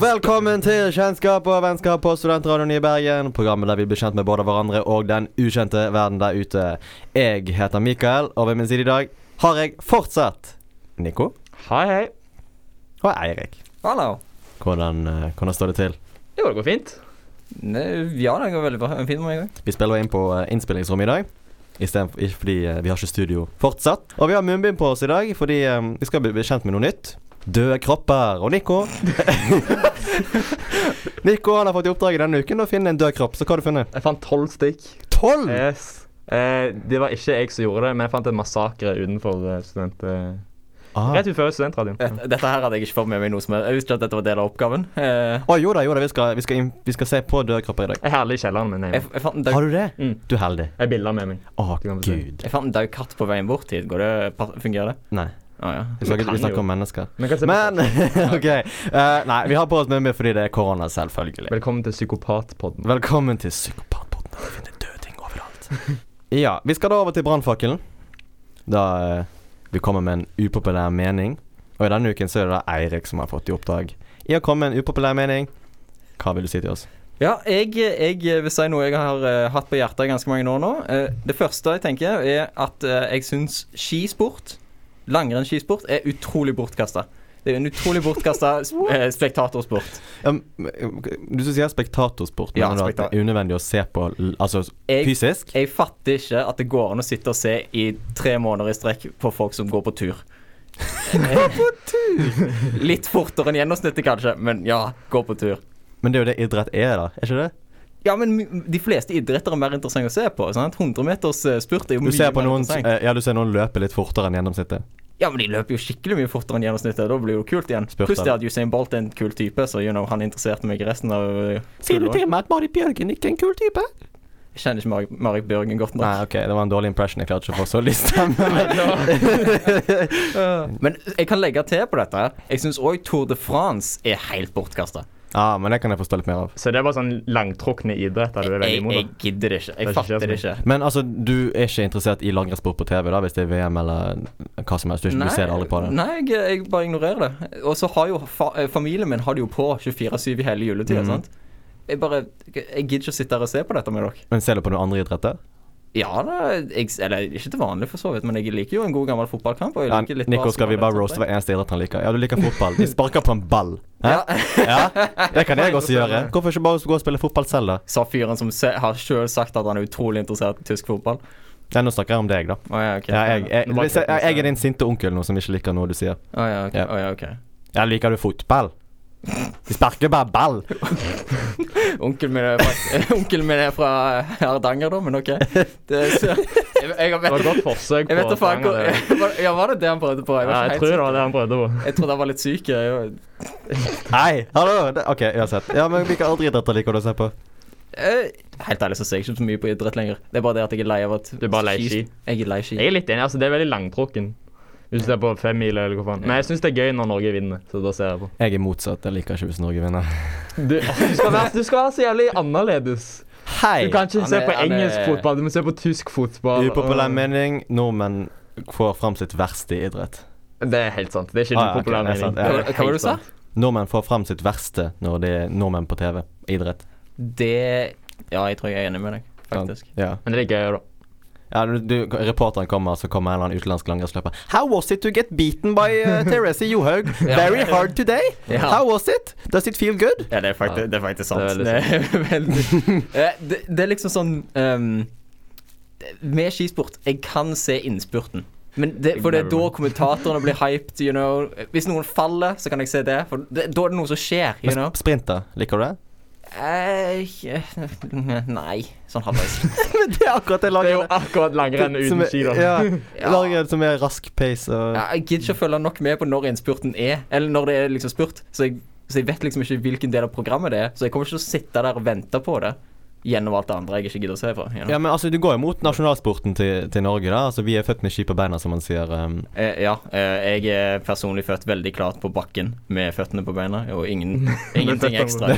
Velkommen til Kjennskap og vennskap på Studentradioen i Bergen. Programmet der vi blir kjent med både hverandre og den ukjente verden der ute. Jeg heter Mikael, og ved min side i dag har jeg fortsatt Nico Hei, hei. og Eirik. Hallo. Hvordan, eh, hvordan står det til? Jo, det går fint. Ne, ja, det går veldig bra. Fint med meg òg. Vi spiller inn på eh, innspillingsrommet i dag. For, ikke fordi eh, vi har ikke studio fortsatt. Og vi har munnbind på oss i dag fordi eh, vi skal bli bli kjent med noe nytt. Døde kropper. Og Nico Nico han har fått i oppdrag denne uken å finne en død kropp. Så hva har du funnet? Jeg fant tolv stykk. Tolv! Yes. Eh, det var ikke jeg som gjorde det, men jeg fant en massakre utenfor eh, student... Eh, Ah. rett utenfor studentradioen. Dette, dette her hadde jeg ikke fått med meg noe som. Jeg visste ikke at dette var del av oppgaven. Eh, Å jo da, jo da. Vi skal, vi skal, inn, vi skal se på døde kropper i dag. Jeg er alle i kjelleren min. jeg, Jeg, jeg, fant en død, Har du det? Mm. Du er heldig. jeg har bilder med meg. Å, kan se. gud. jeg fant en død katt på veien bort hit. Går det, pa- fungerer det? Nei. Å ja. Vi snakker, vi snakker om mennesker. Men, kan se på- Men OK. Eh, nei, vi har på oss munnbind fordi det er korona, selvfølgelig. Velkommen til Psykopatpodden. Velkommen til Psykopatpodden, vi finner døde ting overalt. ja, vi skal da over til brannfakkelen. Da eh, vi kommer med en upopulær mening. Og i denne uken så er det da Eirik som har fått i oppdrag i å komme med en upopulær mening. Hva vil du si til oss? Ja, jeg, jeg vil si noe jeg har uh, hatt på hjertet ganske mange år nå. Uh, det første jeg tenker, er at uh, jeg syns skisport, langrennsskisport, er utrolig bortkasta. Det er en utrolig bortkasta uh, spektatorsport. Um, du som sier spektatorsport, Ja, mener du at det er unødvendig å se på altså Jeg- fysisk? Jeg fatter ikke at det går an å sitte og se i tre måneder i strekk på folk som går på tur. Gå på tur! Litt fortere enn gjennomsnittet, kanskje, men ja, gå på tur. Men det er jo det idrett er, da. Er ikke det? Ja, men de fleste idretter er mer interessante å se på. Sant? 100 meters eh, spurt er jo mye mer interessant. eh, ja, du ser noen løpe litt fortere enn gjennomsnittet. Ja, men de løper jo skikkelig mye fortere enn gjennomsnittet. Da blir det jo kult igjen. Pluss det at Usain Bolt er en kul type, så you know, han interesserte meg i resten av eh, Sier du til meg at Marit Bjørgen ikke er en kul type? Jeg kjenner ikke Marit, Marit Bjørgen godt nok. Nei, ok, det var en dårlig impression. Jeg klarte ikke å få så lyst stemme. Men jeg kan legge til på dette. Jeg syns òg Tour de France er helt bortkasta. Ja, men det kan jeg forstå litt mer av. Så det er bare sånn langtrukne idretter du er veldig imot? jeg jeg gidder det ikke. Det Jeg ikke fatter det ikke. Men altså, du er ikke interessert i langrennssport på TV, da, hvis det er VM eller hva som helst? Du, du ser aldri på det? Nei, jeg, jeg bare ignorerer det. Og så har jo fa eh, familien min har det jo på 24-7 i hele juletida. mm. sant? Jeg bare Jeg gidder ikke å sitte her og se på dette med dere. Men ser du på noen andre idretter? Ja da, jeg, eller ikke til vanlig for så vidt, men jeg liker jo en god gammel fotballkamp. Og jeg liker litt Nico, skal vi bare roaste hver eneste idrett han liker? Ja, du liker fotball. De sparker på en ball. Ja. Ja, det kan jeg også gjøre. Hvorfor ikke bare gå og spille fotball selv, da? Sa fyren som har sjøl sagt at han er utrolig interessert i tysk fotball. Ja, nå snakker jeg om deg, da. Oh, ja, okay. Ja, jeg, jeg, jeg, jeg er din sinte onkel nå som ikke liker noe du sier. Oh, ja, okay. Ja. Å ja, okay. Ja, liker du fotball? De sparker bare ball. Onkelen min, er fra- min er fra Hardanger, da, men ok. Det så, jeg, jeg, Det var et godt forsøk på det. Ja, var det det han prøvde på? Jeg, Ja, jeg tror det var det han prøvde på. Jeg trodde han var litt syk. Jeg, Hei, hallo. OK, uansett. Ja, men hvilke andre idretter liker du å se på? Eh, helt ærlig så ser jeg ikke så mye på idrett lenger. Det er bare det at jeg er lei av at Du er bare lei ski. Jeg er lei ski. Jeg er litt enig. altså Det er veldig langtrukken. Hvis det er på femmila eller hva faen. Men jeg syns det er gøy når Norge vinner, så da ser jeg på. Jeg er motsatt. Jeg liker ikke hvis Norge vinner. Du, du, skal, være, du skal være så jævlig annerledes. Hei! Du kan ikke se på engelsk er- fotball, du må se på tysk fotball. Upopulær og- mening. Nordmenn får fram sitt verste i idrett. Det er helt sant. Det er ikke Ah, populær okay, mening. ja. Er hva var det du sa? Nordmenn får fram sitt verste når det er nordmenn på TV. Idrett. Det Ja, jeg tror jeg er enig med deg, faktisk. Ja. Men det er gøy, da. Ja du, du, reporteren kommer, så kommer en eller annen utenlandsk langrennsløper. How was it to get beaten by uh, Therese Johaug? Very hard today. Ja. How was it? Does it feel good? Ja, det er faktisk, det er faktisk sant. Det er Det veldig er veldig Eh, det, det er liksom sånn um, Med skisport Jeg kan se innspurten. Men det, for det er da kommentatorene blir hyped. You know. Hvis noen faller, så kan jeg se det. For det, da er det noe som skjer. You know. Sprinter, liker du det? Eh, nei, sånn halvveis. Men det er akkurat det Det er jo akkurat langrenn uten ski, da. Ja, Ja. Langrenn som er rask pace og Ja, jeg gidder ikke å følge nok med på når innspurten er, eller når det er liksom spurt. Så jeg, så jeg vet liksom ikke hvilken del av programmet det er. Så jeg kommer ikke til å sitte der og vente på det gjennom alt det andre jeg ikke gidder å se på. You know? Ja, men altså, du går jo mot nasjonalsporten til, til Norge, da. Altså, vi er født med ski på beina, som man sier. Um, Eh, ja, eh, jeg er personlig født veldig klart på bakken med føttene på beina, og ingen, ingenting ekstra.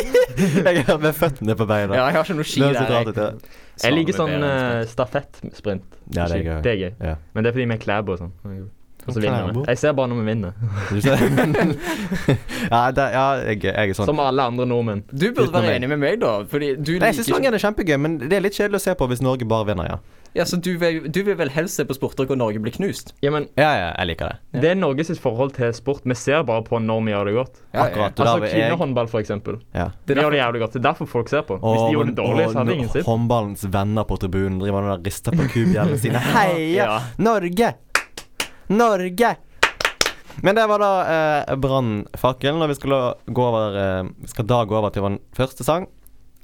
jeg er med føttene på beina. Ja, jeg har ikke noe ski der. Jeg, jeg. Jeg liker sånn uh, sprint. stafettsprint. Ja, det er gøy. Det er gøy. Ja. Men det er fordi vi er klæbo og sånn. Og så vinner vi. Jeg ser bare når vi vinner. Ja, det, ja jeg, jeg er sånn. Som alle andre nordmenn. Du burde være enig med meg, da. Fordi du Nei, jeg syns liker ikke er kjempegøy, men det er litt kjedelig å se på hvis Norge bare vinner, ja. ja, så du, vil, du vil vel helst se på sporter hvor Norge blir knust? Ja, men Ja, ja, jeg liker det. det er Norges forhold til sport. Vi ser bare på når vi gjør det godt. Akkurat. Og Altså kvinnehåndball, for eksempel. ja. Det gjør det jævlig godt. Det er derfor folk ser på. Hvis de gjorde det dårlig, så hadde ingen sett. håndballens venner på tribunen driver og rister på kubjellene sine. Heia Ja. Norge! Norge! Men det var da eh, brannfakkelen, og vi skal, gå over, eh, vi skal da gå over til vår første sang.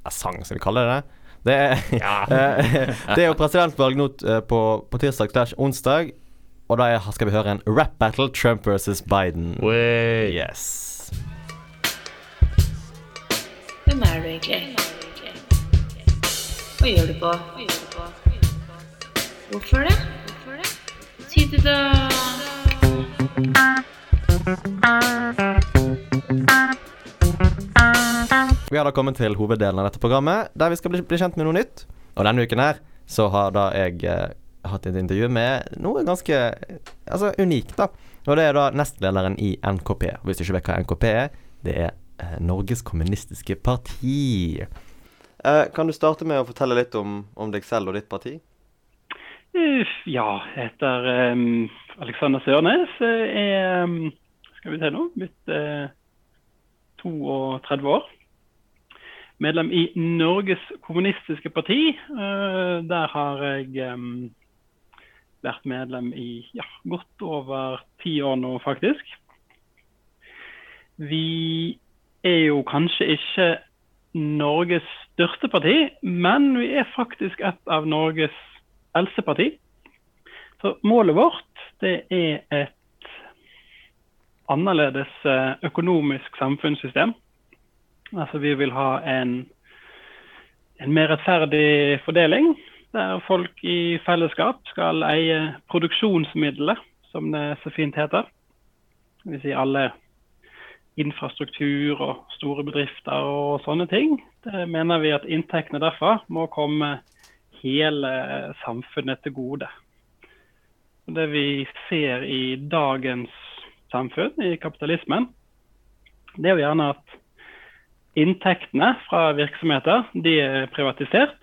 Ja, sang, skal vi kalle det det? Det er, Ja. eh, det er jo presidentvalg nå eh, på, på tirsdag slash onsdag, og da er, skal vi høre en rap battle, Trump versus Biden. Way. Yes. Hvem er du egentlig? Hva gjør du på? Hvorfor det? Si det, da. Vi har da kommet til hoveddelen av dette programmet, der vi skal bli, bli kjent med noe nytt. Og denne uken her så har da jeg eh, hatt et intervju med noe ganske altså unikt, da. Og det er da nestlederen i NKP. Og hvis du ikke vet hva NKP er, det er eh, Norges kommunistiske parti. Eh, kan du starte med å fortelle litt om, om deg selv og ditt parti? Eh, Ja, jeg heter um, Alexander Sørnes. Jeg er um, skal vi se nå, blitt uh, 32 år. Medlem i Norges kommunistiske parti. Uh, der har jeg um, vært medlem i ja, godt over ti år nå, faktisk. Vi er jo kanskje ikke Norges største parti, men vi er faktisk et av Norges eldste parti. Så målet vårt det er et annerledes eh, økonomisk samfunnssystem. Altså vi vil ha en, en mer rettferdig fordeling, der folk i fellesskap skal eie produksjonsmidler, som det så fint heter. Det vil si alle infrastruktur og store bedrifter og sånne ting. Det mener vi at inntektene derfra må komme hele samfunnet til gode. Det vi ser i dagens samfunn, i kapitalismen, det er jo gjerne at inntektene fra virksomheter de er privatisert,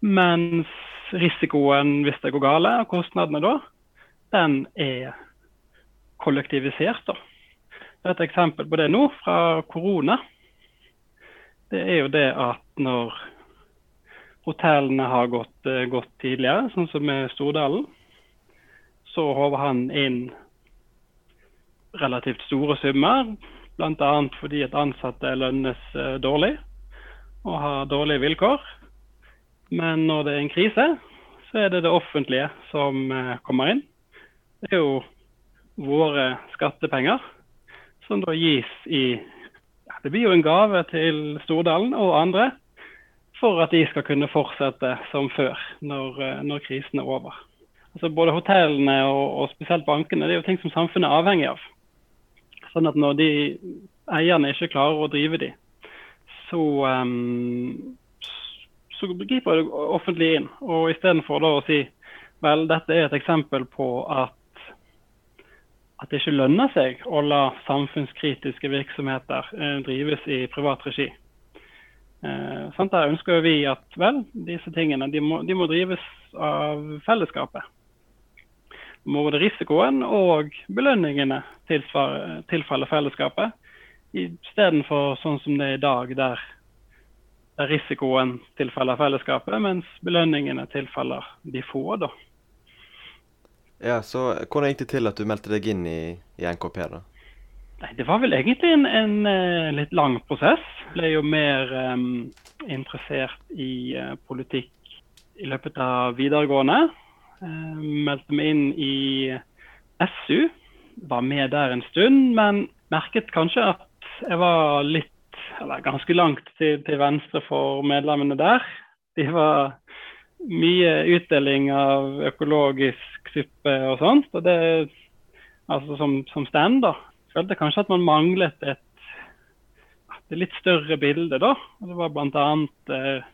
mens risikoen hvis det går gale, og kostnadene da, den er kollektivisert. da. Et eksempel på det nå fra korona, det er jo det at når hotellene har gått eh, godt tidligere, sånn som med Stordalen, så håver han inn relativt store summer. Bl.a. fordi at ansatte lønnes eh, dårlig og har dårlige vilkår. Men når det er en krise, så er det det offentlige som eh, kommer inn. Det er jo våre skattepenger som da gis i Det blir jo en gave til Stordalen og andre for at de skal kunne fortsette som før når, eh, når krisen er over. Altså Både hotellene og, og spesielt bankene det er jo ting som samfunnet er avhengig av. Sånn at når de eierne ikke klarer å drive de, så, um, så griper det offentlig inn. Og istedenfor da å si vel, dette er et eksempel på at at det ikke lønner seg å la samfunnskritiske virksomheter eh, drives i privat regi. Eh, sant? Der ønsker vi at vel, disse tingene de må, de må drives av fellesskapet. Må både risikoen og belønningene tilsvar- tilfalle fellesskapet, istedenfor sånn som det er i dag, der, der risikoen tilfaller fellesskapet, mens belønningene tilfaller de få. da. Ja, så hvordan gikk det til at du meldte deg inn i, i NKP, da? Nei, Det var vel egentlig en, en eh, litt lang prosess. Ble jo mer um, interessert i uh, politikk i løpet av videregående. Uh, meldte meg inn i SU. Var med der en stund, men merket kanskje at jeg var litt, eller ganske langt til, til venstre for medlemmene der. De var mye utdeling av økologisk suppe og sånt. og det, altså Som, som stand, da. Følte kanskje at man manglet et, et litt større bilde, da. Og det var bl.a. Eh,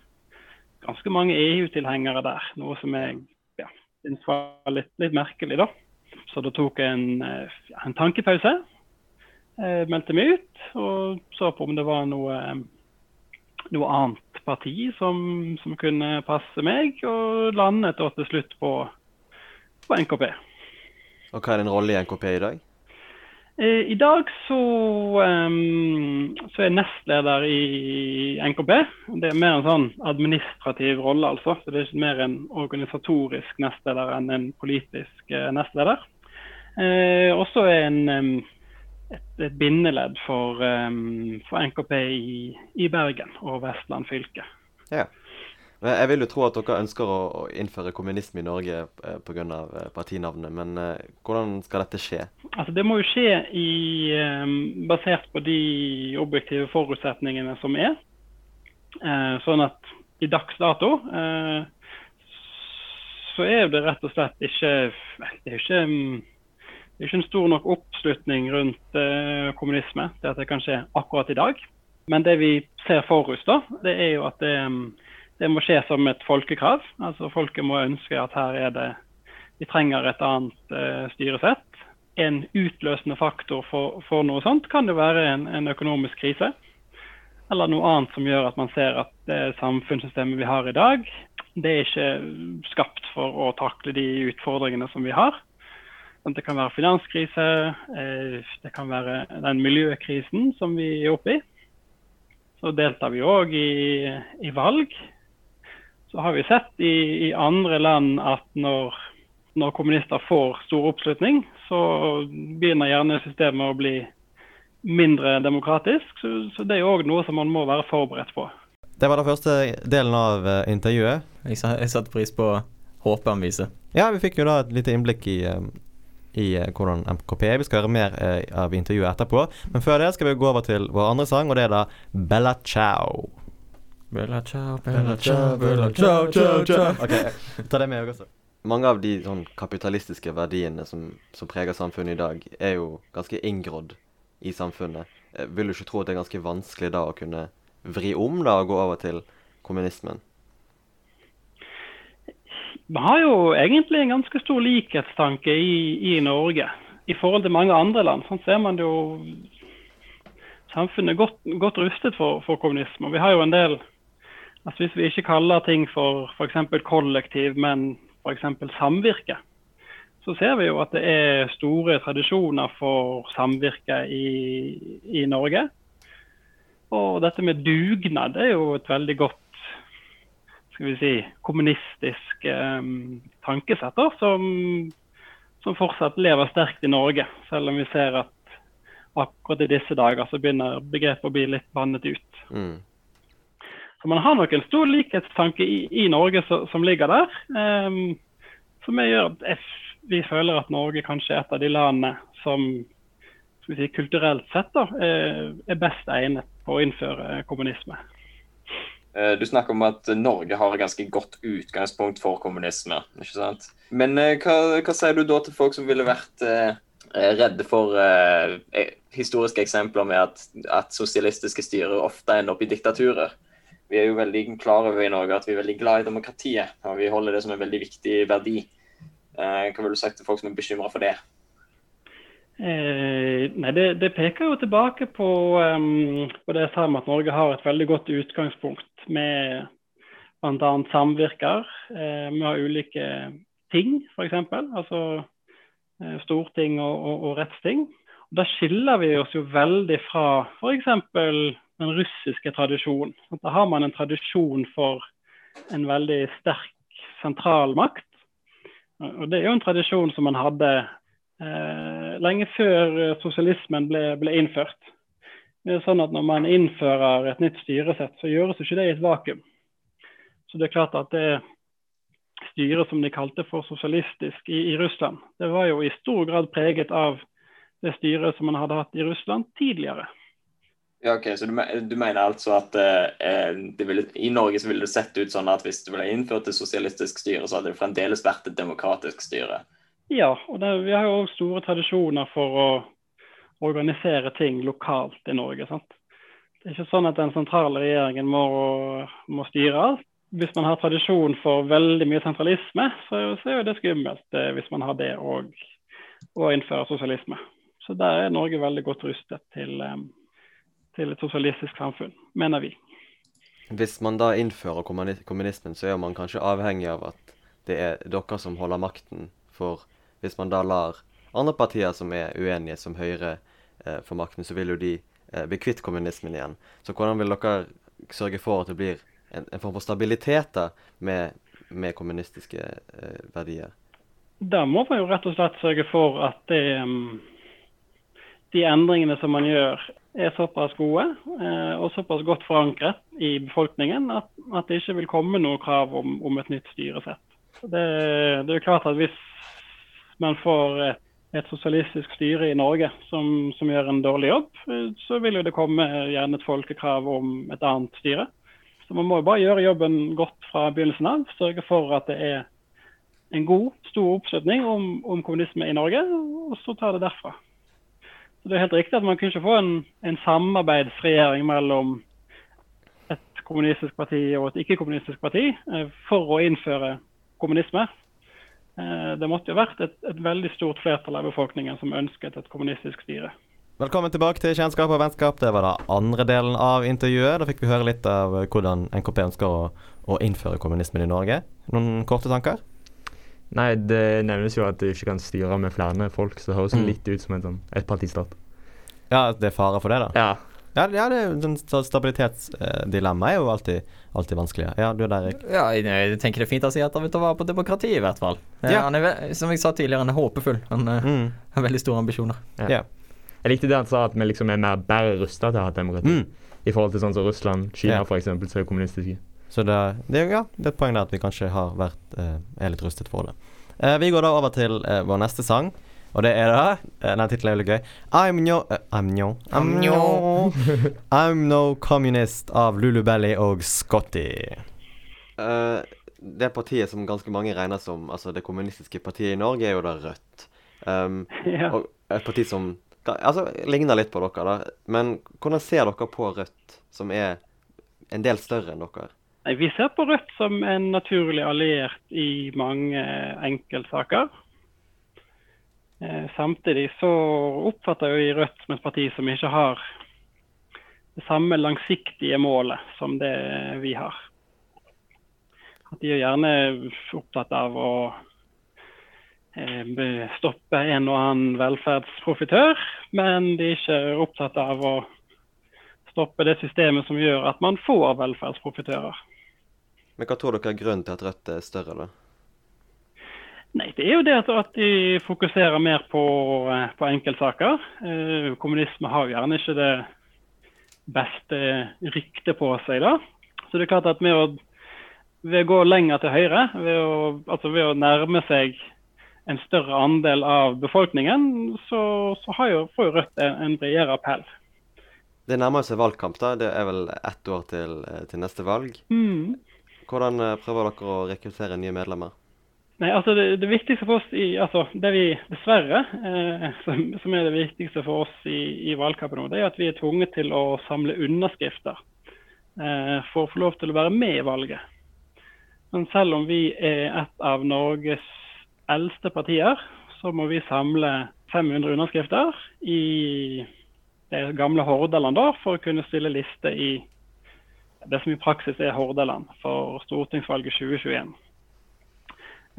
ganske mange EU-tilhengere der. Noe som jeg ja, syntes var litt, litt merkelig, da. Så da tok jeg en, eh, en tankepause. Eh, meldte meg ut og så på om det var noe, noe annet parti som, som kunne passe meg, og landet til slutt på, på NKP. Og hva er din rolle i NKP i dag? Eh, I dag så, så er jeg nestleder i NKP. Det er mer en sånn administrativ rolle, altså. Så det er ikke mer en organisatorisk nestleder enn en politisk uh, nestleder. Eh, og så er en et, et, bindeledd for, for NKP i, i, Bergen og Vestland fylke. Ja. Jeg vil jo tro at dere ønsker å, innføre kommunisme i Norge eh, pga. Eh, partinavnet, men eh, hvordan skal dette skje? Altså, det må jo skje i, basert på de objektive forutsetningene som er. Sånn at i dags dato så er det rett og slett ikke Det er ikke, det er ikke en stor nok oppslutning rundt kommunisme til at det kan skje akkurat i dag. Men det vi ser for oss, da, det er jo at det det må skje som et folkekrav. Altså Folket må ønske at her er det Vi trenger et annet eh, styresett. En utløsende faktor for, for, noe sånt kan det være en, en, økonomisk krise. Eller noe annet som gjør at man ser at det samfunnssystemet vi har i dag, det er ikke skapt for å takle de utfordringene som vi har. Det kan være finanskrise, eh, det kan være den miljøkrisen som vi er oppe i. Så deltar vi òg i, i valg så har vi sett i, i andre land at når, når, kommunister får stor oppslutning, så begynner gjerne systemet å bli mindre demokratisk. Så, så det er jo òg noe som man må være forberedt på. Det var den første delen av uh, intervjuet. Jeg, jeg satte pris på håpet han viser. Ja, vi fikk jo da et lite innblikk i, uh, i uh, hvordan MKP er. Vi skal høre mer av intervjuet etterpå. Men før det skal vi gå over til vår andre sang, og det er da Bella Ciao. Bella ciao, bella ciao, bella ciao, ciao, ciao. Ok, ta det med også. Mange av de sånn kapitalistiske verdiene som, som, preger samfunnet i dag, er jo ganske inngrodd i samfunnet. Eh, vil du ikke tro at det er ganske vanskelig da å kunne vri om da og gå over til kommunismen? Vi har jo egentlig en ganske stor likhetstanke i, i Norge i forhold til mange andre land. Sånn ser man jo samfunnet godt, godt rustet for, for kommunisme. Vi har jo en del Altså Hvis vi ikke kaller ting for f.eks. kollektiv, men f.eks. samvirke, så ser vi jo at det er store tradisjoner for samvirke i, i Norge. Og dette med dugnad er jo et veldig godt skal vi si, kommunistisk um, tankesett som, som, fortsatt lever sterkt i Norge. Selv om vi ser at akkurat i disse dager så begynner begrepet å bli litt vannet ut. Mm. Så man har nok en stor likhetstanke i, i Norge så, som ligger der. Um, som gjør at vi føler at Norge kanskje er et av de landene som si, kulturelt sett da, er best egnet på å innføre kommunisme. Eh, du snakker om at Norge har et ganske godt utgangspunkt for kommunisme. ikke sant? Men eh, hva, hva sier du da til folk som ville vært eh, redde for eh, historiske eksempler med at, at sosialistiske styrer ofte ender opp i diktaturer? Vi er jo veldig klar over i Norge at vi er veldig glad i demokratiet. Og vi holder det som en veldig viktig verdi. Eh, hva vil du sagt til folk som er bekymra for det? Eh, nei, det, det, peker jo tilbake på, um, på det jeg sa om at Norge har et veldig godt utgangspunkt med bl.a. samvirker. Eh, vi har ulike ting, f.eks. Altså eh, storting og, og, og rettsting. Og da skiller vi oss jo veldig fra f.eks den russiske tradisjonen. Da har man en tradisjon for en veldig sterk sentralmakt. Og det er jo en tradisjon som man hadde eh, lenge før sosialismen ble, ble, innført. Det er sånn at Når man innfører et nytt styresett, så gjøres ikke det i et vakuum. Så det er klart at det styret som de kalte for sosialistisk i, i Russland, det var jo i stor grad preget av det styret som man hadde hatt i Russland tidligere. Ja, ok, Så du, du mener altså at eh, ville, i Norge så ville det sett ut sånn at hvis det ble innført et sosialistisk styre, så hadde det fremdeles vært et demokratisk styre? Ja, og det, vi har jo store tradisjoner for å organisere ting lokalt i Norge. sant? Det er ikke sånn at den sentrale regjeringen må, må styre alt. Hvis man har tradisjon for veldig mye sentralisme, så, så er det skummelt eh, hvis man har det òg å innføre sosialisme. Så der er Norge veldig godt rustet til, eh, til et sosialistisk samfunn, mener vi. Hvis man da innfører kommunismen, så er man kanskje avhengig av at det er dere som holder makten. For hvis man da lar andre partier som er uenige, som Høyre, eh, få makten, så vil jo de eh, bli kvitt kommunismen igjen. Så hvordan vil dere sørge for at det blir en, en form for stabilitet da, med, med kommunistiske eh, verdier? Da må man jo rett og slett sørge for at det, um, de endringene som man gjør, er såpass gode eh, og såpass godt forankret i befolkningen at, at det ikke vil komme noe krav om, om et nytt styresett. Det, det er klart at Hvis man får et, et sosialistisk styre i Norge som, som gjør en dårlig jobb, eh, så vil jo det komme gjerne et folkekrav om et annet styre. Så Man må jo bare gjøre jobben godt fra begynnelsen av. Sørge for at det er en god, stor oppslutning om, om kommunisme i Norge, og så ta det derfra. Så Det er helt riktig at man kunne ikke få en, en samarbeidsregjering mellom et kommunistisk parti og et ikke-kommunistisk parti eh, for å innføre kommunisme. Eh, Det måtte jo vært et, et veldig stort flertall av befolkningen som ønsket et kommunistisk styre. Velkommen tilbake til Kjennskap og vennskap. Det var da andre delen av intervjuet. Da fikk vi høre litt av hvordan NKP ønsker å, å innføre kommunismen i Norge. Noen korte tanker? Nei, det nevnes jo at du ikke kan styre med flere folk, så det høres Mm. litt ut som en sånn ettpartistat. Ja, det er fare for det, da? Ja. Ja, ja det jo sånn Stabilitetsdilemma er jo alltid, alltid vanskelig. Ja, du er der, Erik. Ja, jeg, jeg tenker det er fint å si at han vil ta vare på demokratiet, i hvert fall. Eh, Ja. Han er, som jeg sa tidligere, han er håpefull. Han eh, Mm. har veldig store ambisjoner. Ja. Jeg likte det han sa, at vi liksom er mer bedre rusta til å ha et demokrati. Mm. I forhold til sånn som Russland, Kina Ja. eksempel, som er kommunistiske. Så det, det, ja, det er et poeng der at vi kanskje har vært eh, er litt rustet for det. Eh, vi går da over til eh, vår neste sang, og det er da eh, Den tittelen er veldig gøy. I'm no uh, I'm no I'm no I'm no communist av Lulu Belly og Scotty. Uh, det partiet som ganske mange regner som altså det kommunistiske partiet i Norge, er jo da Rødt. Um, Ja. og et parti som altså, ligner litt på dere, da. Men hvordan ser dere på Rødt, som er en del større enn dere? Nei, Vi ser på Rødt som en naturlig alliert i mange enkeltsaker. Eh, samtidig så oppfatter vi Rødt som et parti som ikke har det samme langsiktige målet som det vi har. At de er gjerne opptatt av å eh, stoppe en og annen velferdsprofitør, men de er ikke opptatt av å stoppe det systemet som gjør at man får velferdsprofitører. Men hva tror dere er grunnen til at Rødt er større, da? Nei, det er jo det at, de fokuserer mer på, eh, på enkeltsaker. Eh, kommunisme har gjerne ikke det beste ryktet på seg, da. Så det er klart at med å, ved å gå lenger til høyre, ved å, altså ved å nærme seg en større andel av befolkningen, så, så har jo, får jo Rødt en, en bredere appell. Det nærmer seg valgkamp, da. Det er vel ett år til, eh, til neste valg. Mm. Hvordan eh, prøver dere å rekruttere nye medlemmer? Nei, altså det, det viktigste for oss i, altså det vi dessverre, eh, som, som er det viktigste for oss i, i valgkampen nå, det er at vi er tvunget til å samle underskrifter eh, for å få lov til å være med i valget. Men selv om vi er et av Norges eldste partier, så må vi samle 500 underskrifter i det gamle Hordaland da, for å kunne stille liste i det som i praksis er Hordaland for stortingsvalget 2021.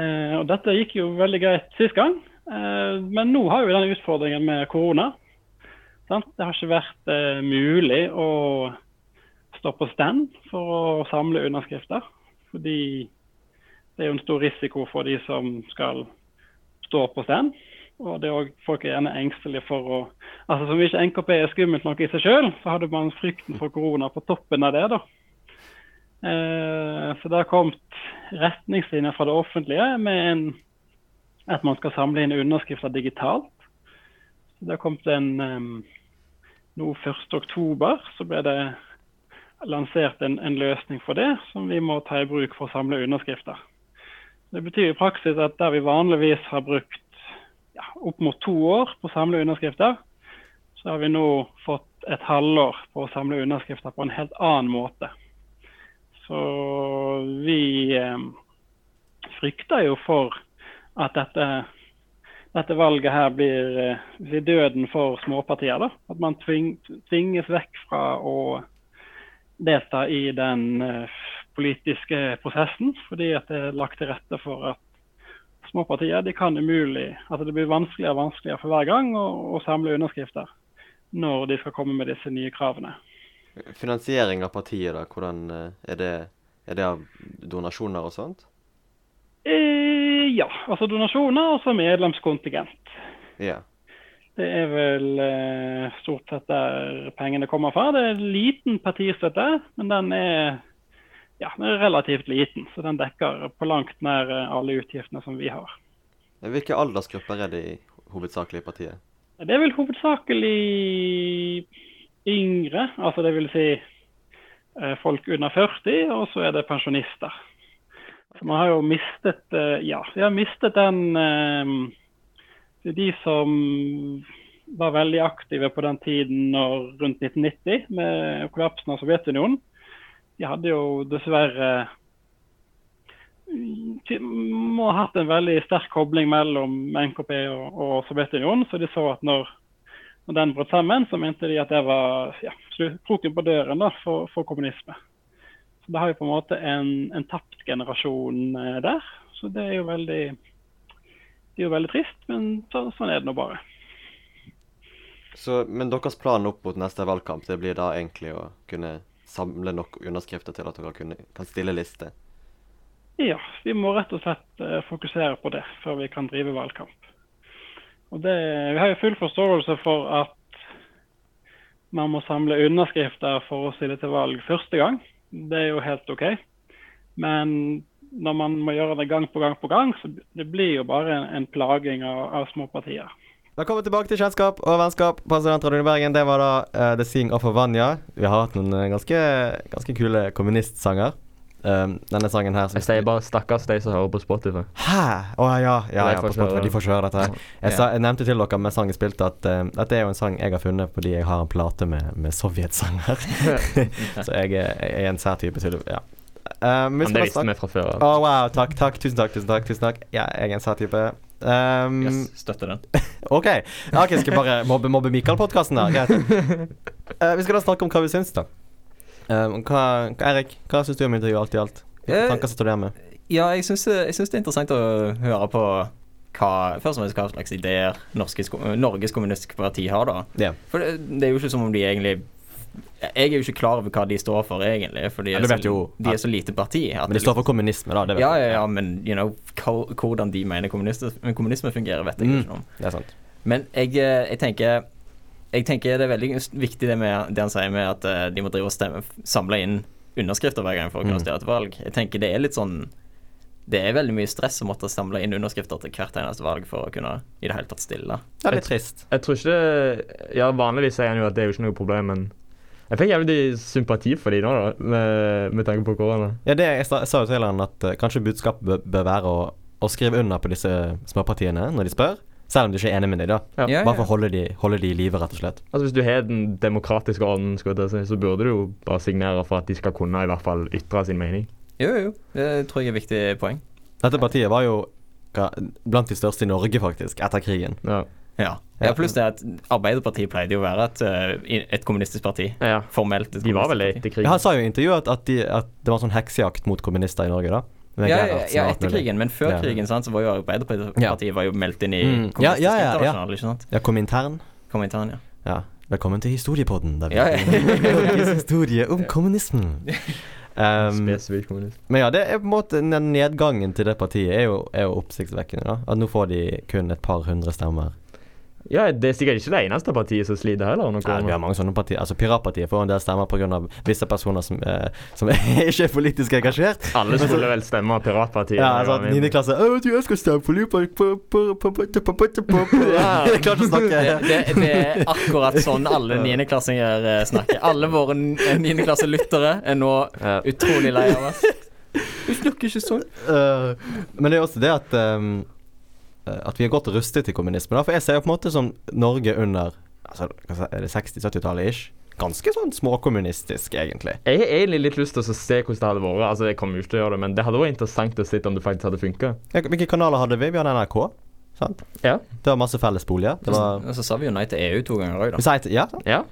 Eh, og Dette gikk jo veldig greit sist gang, eh, men nå har vi denne utfordringen med korona. Sant? Det har ikke vært eh, mulig å stå på stand for å samle underskrifter. Fordi det er jo en stor risiko for de som skal stå på stand. Og det er også, folk er gjerne engstelige for å Altså Som ikke NKP er skummelt nok i seg sjøl, så hadde man frykten for korona på toppen av det. da. Eh, så det har kommet retningslinjer fra det offentlige med en, at man skal samle inn underskrifter digitalt. Så det har kommet en um, Nå 1.10 så ble det lansert en, en løsning for det, som vi må ta i bruk for å samle underskrifter. Det betyr i praksis at der vi vanligvis har brukt ja, opp mot to år på å samle underskrifter, så har vi nå fått et halvår på å samle underskrifter på en helt annen måte. Så vi eh, frykter jo for at dette dette valget her blir, eh, døden for småpartier. da. At man tving, tvinges vekk fra å delta i den eh, politiske prosessen, fordi at det er lagt til rette for at små partier de kan umulig altså Det blir vanskeligere og vanskeligere for hver gang å, å samle underskrifter når de skal komme med disse nye kravene. Finansiering av partiet, da, hvordan eh, er det? Er det av donasjoner og sånt? Eh, ja, altså donasjoner og så medlemskontingent. Ja. Det er vel eh, stort sett der pengene kommer fra. Det er liten partistøtte, men den er, ja, den er relativt liten. Så den dekker på langt nær eh, alle utgiftene som vi har. Hvilke aldersgrupper er det i hovedsakelig i partiet? Det er vel hovedsakelig yngre, altså det vil si eh, folk under 40, og så er det pensjonister. Så man har jo mistet eh, Ja, vi har mistet den De som var veldig aktive på den tiden når, rundt 1990 med kollapsen av Sovjetunionen. De hadde jo dessverre må ha hatt en veldig sterk kobling mellom NKP og, og Sovjetunionen. Så de så at når, når den brøt sammen, så mente de at det var ja, kroken på døren da, for, for, kommunisme. Så da har vi på en måte en, en tapt generasjon eh, der. Så det er jo veldig, det er jo veldig trist, men så, sånn er det nå bare. Så, men deres plan opp mot neste valgkamp det blir da egentlig å kunne samle nok underskrifter til at dere kan stille liste? Ja, vi må rett og slett uh, fokusere på det før vi kan drive valgkamp. Det, vi har jo full forståelse for at man må samle underskrifter for å stille til valg første gang. Det er jo helt OK. Men når man må gjøre det gang på gang på gang, så det blir jo bare en, en plaging av, av små partier. Velkommen tilbake til Kjennskap og vennskap på Studentradioen i Bergen. Det var da uh, The Seeing of Vanya. Vi har hatt noen ganske, ganske kule kommunistsanger. Um, denne sangen her Jeg sier bare 'stakkars de som hører på Spotify'. Hæ? Å oh, ja, ja, ja, på Spotify. De får ikke høre dette her. Jeg, sa, jeg, nevnte til dere med sangen spilte at uh, dette er jo en sang jeg har funnet fordi jeg har en plate med, med sovjetsanger. så jeg, jeg, er en sær type til Ja. Um, Men det visste vi fra før. Å oh, wow, takk, takk, tusen takk, tusen takk. tusen takk Ja, jeg er en sær type. Um, yes, støtter den. OK. Ja, okay skal jeg bare mobbe, mobbe Mikael-podkasten? Greit. Uh, vi skal da snakke om hva vi syns, da. Um, hva, Erik, hva syns du om intervjuet alt i alt? Hvilke tanker sitter du igjen med? Ja, jeg syns det er interessant å høre på hva, først og fremst hva slags ideer Norges, Norges Kommunistiske Parti har, da. Yeah. For det, det, er jo ikke som om de egentlig Jeg er jo ikke klar over hva de står for, egentlig. For de er, ja, så, de er så lite parti. men de står for kommunisme, da. ja, ja, ja, men you know, hvordan de mener kommunisme fungerer, vet jeg mm, ikke noe om. Det er sant. Men jeg, eh, jeg tenker jeg tenker det er veldig viktig det, med, det han sier med at uh, de må drive og stemme, samle inn underskrifter hver gang for å kunne stille et valg. Jeg tenker det er litt sånn Det er veldig mye stress å måtte samle inn underskrifter til hvert eneste valg for å kunne i det hele tatt stille. Det er litt trist. Jeg, jeg tror ikke det Ja, vanligvis sier han jo at det er jo ikke noe problem, men jeg fikk jævlig sympati for dem nå, da, med, med tanke på korona. Ja, det, jeg, sa, jeg sa jo til han at uh, kanskje budskapet bør, bør være å, å, skrive under på disse småpartiene når de spør. Selv om du ikke er enig med dem, da. Ja. Ja, bare for å holde de, holde de i live, rett og slett. Altså Hvis du har den demokratiske ånden, så burde du jo bare signere for at de skal kunne i hvert fall ytre sin mening. Jo, jo. Det tror jeg er et viktig poeng. Dette partiet var jo blant de største i Norge, faktisk, etter krigen. Ja. Ja. ja pluss det at Arbeiderpartiet pleide jo å være et, eh, et kommunistisk parti. Ja. Formelt. de var vel etter krigen. Ja, han sa jo i intervjuet at, at, de, at det var en sånn heksejakt mot kommunister i Norge, da. Ja, ja, ja, etter krigen, men før krigen sant, så var jo Arbeiderpartiet var jo meldt inn i mm. Kommunistisk ja, Internasjonal. ikke sant? Ja, Komintern. Komintern, ja. ja. Velkommen til Historiepodden, der vi ja, Norges historie om kommunismen. Um, Spesifikt kommunisme. Men ja, det er på en måte den nedgangen til det partiet er jo, er jo oppsiktsvekkende. da At nå får de kun et par hundre stemmer. Ja, Det er sikkert ikke det eneste partiet som sliter heller. Noe Nei, vi har mange sånne partier. Altså Piratpartiet får en del stemmer pga. visse personer som, eh, som ikke er politisk engasjert. Alle skulle vel stemme Piratpartiet. Ja, altså at 9. klasse Å, du, jeg skal stemme på Jeg klarer ikke å snakke. Det, det, er akkurat sånn alle niendeklassinger snakker. Alle våre niendeklasselyttere er nå utrolig lei av oss. Du snakker ikke sånn. Uh, men det er også det at um, at vi er godt rustet til kommunisme. Da. For jeg ser jo på en måte som Norge under altså, er det 60-70-tallet ish. Ganske sånn småkommunistisk, egentlig. Jeg har egentlig litt lyst til å se hvordan det hadde vært. Altså, jeg kommer jo ikke til å gjøre det, men det hadde vært interessant å se om det faktisk hadde funka. Hvilke kanaler hadde vi? Vi hadde NRK. Sant? Ja. Det var masse fellesboliger. Det var Og så sa vi jo nei til EU to ganger òg, da. Vi sier- Ja, sant? Ja.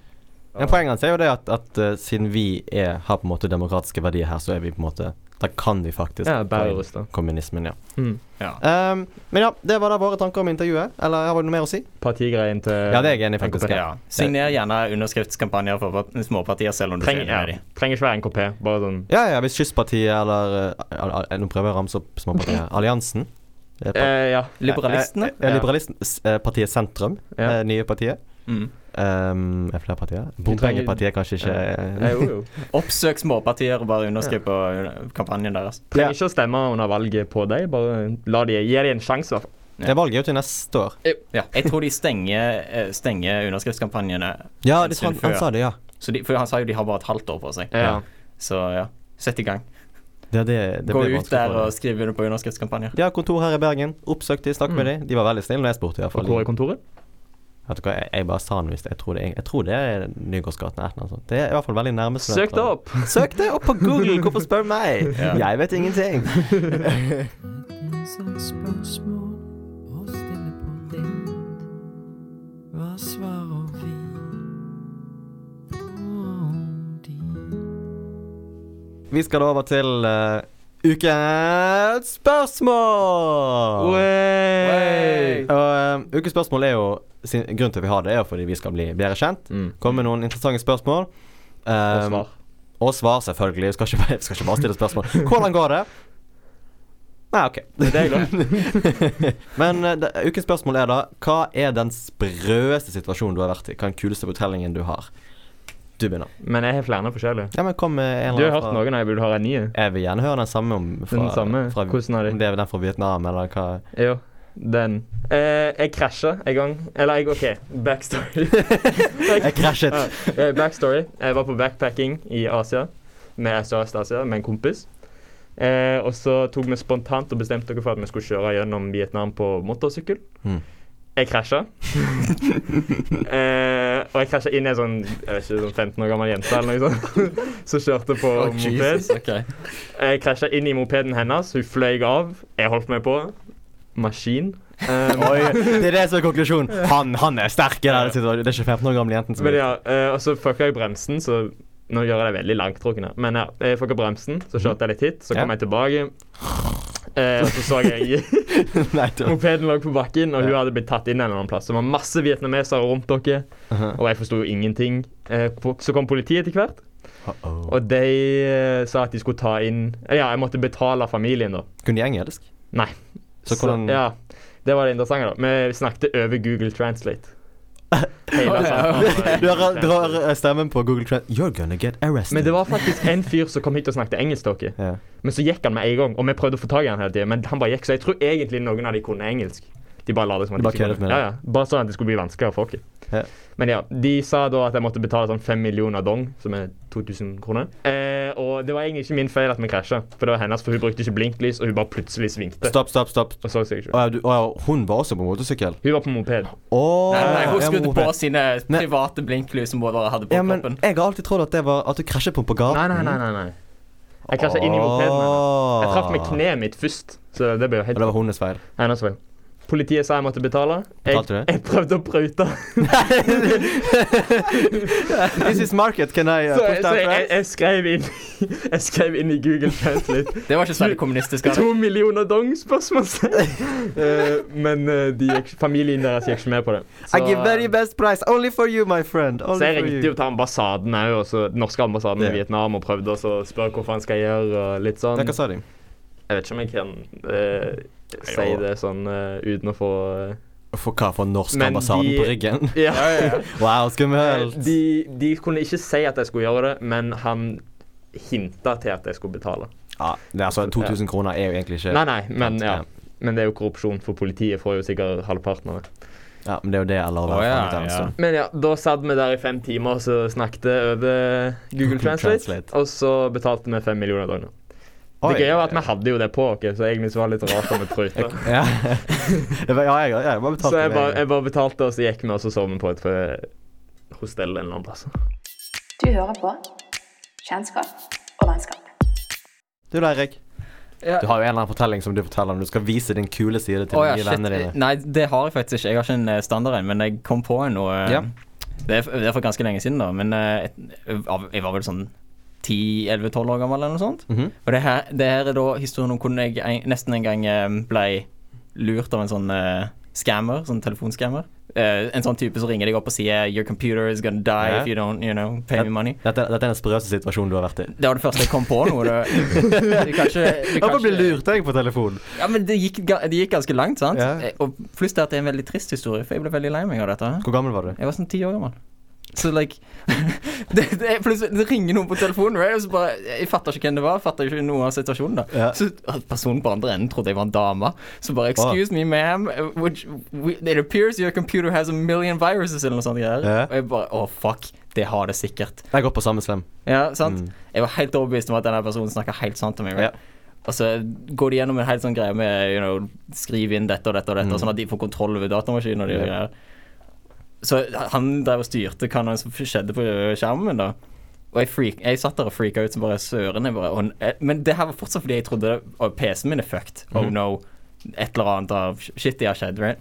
Men poenget hans er jo det at, at uh, siden vi er, har på en måte demokratiske verdier her, så er vi på en måte Da kan vi faktisk ja inn kommunismen, ja. Mm. Ja. Um, men ja, det var da våre tanker om intervjuet. Eller har du noe mer å si? Partigreien til Ja, det er jeg enig i, faktisk. Ja. Signer gjerne underskriftskampanjer for småpartier, selv om du Treng, ja. Trenger ikke være NKP. Bare sånn Ja, ja, hvis Kystpartiet eller eh, Nå prøver jeg å ramse opp småpartier. Alliansen. Eh, Ja. Liberalistene? Eh, eh, Liberalisten, eh, partiet Sentrum. Ja. eh, nye partiet. Mm. Um, er flere partier? Bompengepartiet kanskje ikke Nei, jo, jo. Oppsøk småpartier og bare underskriv på uh, kampanjen deres. Trenger ikke å stemme under valget på deg. Bare la de, gi dem en sjanse. i hvert fall. Det valget er jo til neste år. Ja. Jeg tror de stenger, eh, stenger underskriftskampanjene. Ja, det, han, han sa det, ja. Så de, for han sa jo de har bare et halvt år på seg. Ja. Så ja, sett i gang. Det, det, det Gå blir ut der og skriv under på underskriftskampanjer. De har kontor her i Bergen. Oppsøk de, snakk med de. De var veldig snille når jeg spurte. Og fall. hvor er kontoret? Vet du hva, jeg, jeg bare sa den hvis jeg tror det er, jeg tror det er Nygårdsgaten. eller noe sånt. Det er i hvert fall veldig nærme. Søk det opp! Søk det opp på Google! Hvorfor spør meg? Ja. Jeg vet ingenting. Spørsmål og stille på vind. Hva svarer vi? Vi skal over til uh, ukens spørsmål! Wey! Og uh, Ukens spørsmål er jo sin, Grunnen til at vi har det, er jo fordi vi skal bli bedre kjent. Mm. Komme med noen interessante spørsmål. Og Um, svar. Og svar, selvfølgelig. Vi skal ikke, vi skal ikke bare stille spørsmål. Hvordan går det? Nei, OK. Det er greit. Men uh, ukens spørsmål er da Hva er den sprøeste situasjonen du har vært i? Hva er den kuleste fortellingen du har? Du begynner. Men jeg har flere forskjellige. Ja, men kom med en Du har hørt hørt noen, jeg vil høre en ny. Jeg vil gjerne høre den samme om fra, Den samme? fra, Hvordan er de? Om det er den fra Vietnam, eller hva Jo, den. Eh, jeg krasja en gang. Eller jeg OK, backstory. Jeg krasjet. Eh, backstory. Jeg var på backpacking i Asia, med Sørøst-Asia, med en kompis. Eh, og så tok vi spontant og bestemte dere for at vi skulle kjøre gjennom Vietnam på motorsykkel. Mm. Jeg krasja. eh, og jeg krasja inn i en sånn sånn 15 år gammel jente eller noe sånt, som kjørte på Oh, moped. Jesus, ok. Jeg krasja inn i mopeden hennes, hun fløy av. Jeg holdt meg på. Maskin. Um, Oi, det er det som er konklusjonen. Han, han er sterk. Det er ikke 15 år gamle jenten som Men ja, eh, og så fucka jeg bremsen, så nå gjør jeg det veldig langtrukkende. Men ja, jeg fucka bremsen, så kjørte jeg litt hit, så kom jeg tilbake. Eh, og så så jeg mopeden lå på bakken, og hun hadde blitt tatt inn en eller annen plass. Det var masse vietnamesere rundt dere, Uh-huh. og jeg forsto jo ingenting. Eh, så kom politiet etter hvert, Uh-oh. og de eh, sa at de skulle ta inn eh, Ja, jeg måtte betale familien, da. Kunne de engelsk? Nei. Så hvordan Ja, det var det interessante, da. Vi snakket over Google Translate. Du har- drar stemmen på Google Trend You're gonna get arrested. Men det var faktisk en fyr som kom hit og snakket engelsk til dere. Men så gikk han med en gang, og vi prøvde å få tak i han hele tiden. Men han bare gikk, så jeg tror egentlig noen av de kunne engelsk. De bare la det som at De kunne. med det. Ja, ja. Bare sånn at det skulle bli vanskeligere for folk. Ja. Men ja, de sa da at jeg måtte betale sånn fem millioner dong, som er 2000 kroner. Eh, og det var egentlig ikke min feil at vi krasja, for det var hennes, for hun brukte ikke blinklys, og hun bare plutselig svingte. Stopp, stopp, stopp. Og så seg ikke. Oh, ja, ja, hun var også på motorsykkel? Hun var på moped. Oh, Nei, nei, hun skrudde på sine private blinklys som hun hadde på Ja, men kroppen. jeg har alltid trodd at det var at du krasjet på på gaten. Nei, nei, nei. nei, nei. Jeg krasja inn i mopeden. Jeg traff med kneet mitt først, så det ble jo Og helt det var hennes feil. hennes feil. Politiet sa jeg måtte betale. Jeg, Betalte du det? jeg prøvde å prøyte. This is market, can I uh, Så, så jeg, jeg, skrev inn Jeg skrev inn i Google Translate Det var ikke så veldig kommunistisk. To millioner dong? spørsmålstegn. uh, men uh, de familien deres gikk ikke med på det. Så, I give very best price, only for you, my friend. Only så jeg for ringte jo til ambassaden òg, også den norske ambassaden yeah. i Vietnam, og prøvde å spørre hva faen skal jeg gjøre, og litt sånn. Hva sa de? Jeg vet ikke om jeg kan eh, si det sånn uh, uten å få uh, For hva? For norsk Men ambassaden de- på ryggen? Ja. Ja, ja, ja. Wow, skummelt. De, de kunne ikke si at jeg skulle gjøre det, men han hinta til at jeg skulle betale. Ja, det er altså 2000 kroner er jo egentlig ikke Nei, nei, men ja. Men det er jo korrupsjon, for politiet får jo sikkert halvparten av det. Ja, men det er jo det alle har vært ja, frem til. ja. Men ja, da satt vi der i fem timer og så snakket over Google Google Translate. Translate. Og så betalte vi fem millioner dollar. Oi. Det greia var at vi hadde jo det på oss, så egentlig så var det litt rart om vi prøyta. Ja. Var- ja, jeg, jeg, bare betalte Så jeg bare, jeg bare betalte, og så gikk vi, og så sov vi på et eh, hostell en eller annen plass. Du hører på Kjennskap og vennskap. Du da, Erik. Ja. Du har jo en eller annen fortelling som du forteller om. du skal vise din kule side til oh, ja, de vennene dine. Nei, det har jeg faktisk ikke. Jeg har ikke en eh, standard en, men jeg kom på en nå. eh, Ja. Det, er, for ganske lenge siden, da. Men jeg var vel sånn 10-11-12 år gammel eller noe sånt. Mhm. Og det her, det her er da historien om hvordan jeg en, nesten en gang eh, ble lurt av en sånn uh, scammer, sånn telefonscammer. Uh, en sånn type som ringer deg opp og sier 'Your computer is gonna die yeah. if you don't you know, pay me money'. Dette, dette er den sprøeste situasjonen du har vært i. Det var det første jeg kom på nå. Hvorfor ikke- lurt jeg på telefon? Ja, men det gikk, det gikk ganske langt, sant? Eh, Og pluss det at det er en veldig trist historie, for jeg ble veldig lei meg av dette. Hvor gammel var du? Jeg var sånn ti år gammel. Så like det, det, plutselig, det ringer noen på telefonen, right? og så bare Jeg fatter ikke hvem det var. Jeg fatter ikke noe av situasjonen. da Ja. Så personen på andre enden trodde jeg var en dame. Så bare 'Excuse me, ma'am. we, it appears your computer has a million viruses', eller noe sånt. greier Ja. Og jeg bare Å, fuck. Det har det sikkert. Jeg går på samme slem. Ja, sant? Mm. Jeg var helt overbevist om at denne personen snakka helt sant om meg. Ja. Og så går de gjennom en helt sånn greie med you know, skriv inn dette og dette og dette, Mm. sånn at de får kontroll over datamaskinen og de Ja. greier. Så han drev og styrte hva som skjedde på skjermen da. Og jeg, freak, jeg satt der og freaka ut som bare søren. Eh, men det her var fortsatt fordi jeg trodde PC-en min er fucked. Oh Mhm. no. Et eller annet av shit har skjedd, right?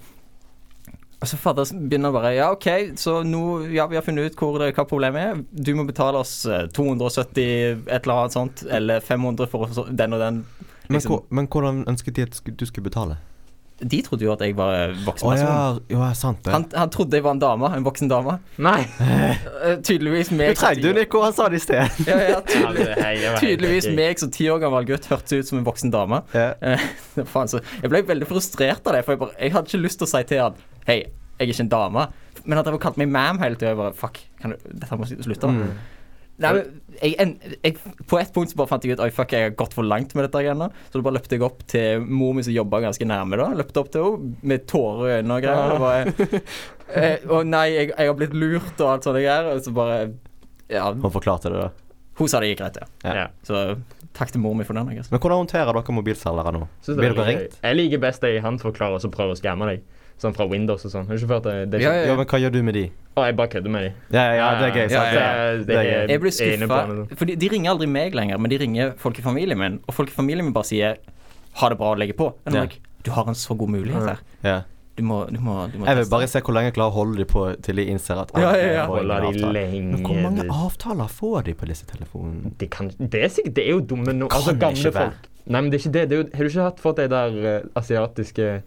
Og så fader begynner bare Ja, OK, så nå Ja, vi har funnet ut det, hva problemet er. Du må betale oss eh, 270 et eller annet sånt, eller 500 for den og den. Men, Liksom. hvor- men hvordan ønsket de at du skulle betale? De trodde jo at jeg var voksen person. Oh, ja, ja, sant det. Han, han trodde jeg var en dame, en voksen dame. Nei. tydeligvis tydeligvis Du meg jo Nico. Han sa det i sted. Ja, ja, tydelig, jeg tydeligvis meg som ti år gammel gutt hørtes ut som en voksen dame. Ja. Eh, faen, så jeg ble veldig frustrert av det, for jeg, bare, jeg hadde ikke lyst til å si til han Hei, jeg er ikke en dame. Men at han kalt meg ma'am hele tida. Jeg bare Fuck, kan du, dette må slutte. Mm. Nei, men jeg, en, jeg, på et punkt så bare fant jeg ut Oi, fuck, jeg har gått for langt med dette greiene. Så da bare løpte jeg opp til mor mi som jobba ganske nærme. da Løpte opp til henne med tårer i øynene og greier. Og bare eh, Å nei, jeg, jeg har blitt lurt og alt sånt greier. Og så bare Ja, Hun forklarte det, da. hun sa det gikk greit, ja. Ja. Ja. Så takk til mor mi for den. Men hvordan håndterer dere mobilselgere nå? Blir er dere ringt? Jeg liker best de han forklarer og så prøver å skamme deg. Sånn fra Windows og sånn. Har du ikke hørt det? det er Ja, ikke- ja, Ja, men hva gjør du med de? Å, jeg bare kødder med de. Ja, ja, ja det er gøy. Ja, sant? ja, Det- Det, det er gøy. Jeg blir skuffa, for de, de ringer aldri meg lenger, men de ringer folk i familien min. Og folk i familien min bare sier 'ha det bra' og legger på. And Ja. du har en så god mulighet her. Ja. Du må, du må, du må Jeg vil bare se hvor lenge jeg klarer å holde de på til de innser at Ja, ja, ja. Holder de lenge Men hvor mange avtaler får de på disse telefonene? Det, kan, det er sikkert Det er jo dumme nå. Altså, Kan gamle folk. Nei, men det er ikke det. det er jo, har du ikke hatt fått de der uh, asiatiske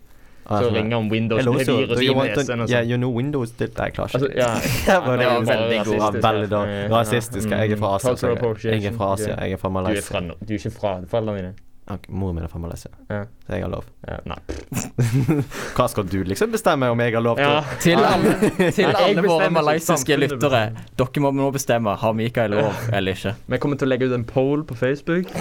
som ringer om Windows Hello, med sir. virus Do i you want yeah, sånn? you know Windows did Nei, jeg klarer ikke Altså, ja. Det var veldig god. dårlig. Rasistisk. Jeg er fra Asia. Jeg er fra. Asia. Jeg er fra Du er, Malaysia. fra, du er ikke fra foreldrene dine? Moren min er fra Malaysia, Ja. så jeg har lov. Ja, nei. Hva skal du liksom bestemme om jeg har lov til? Ja. Til alle, til Nei, alle våre malaysiske lyttere, dere må nå bestemme. Har Mikael lov eller ikke? Vi kommer til å legge ut en poll på Facebook.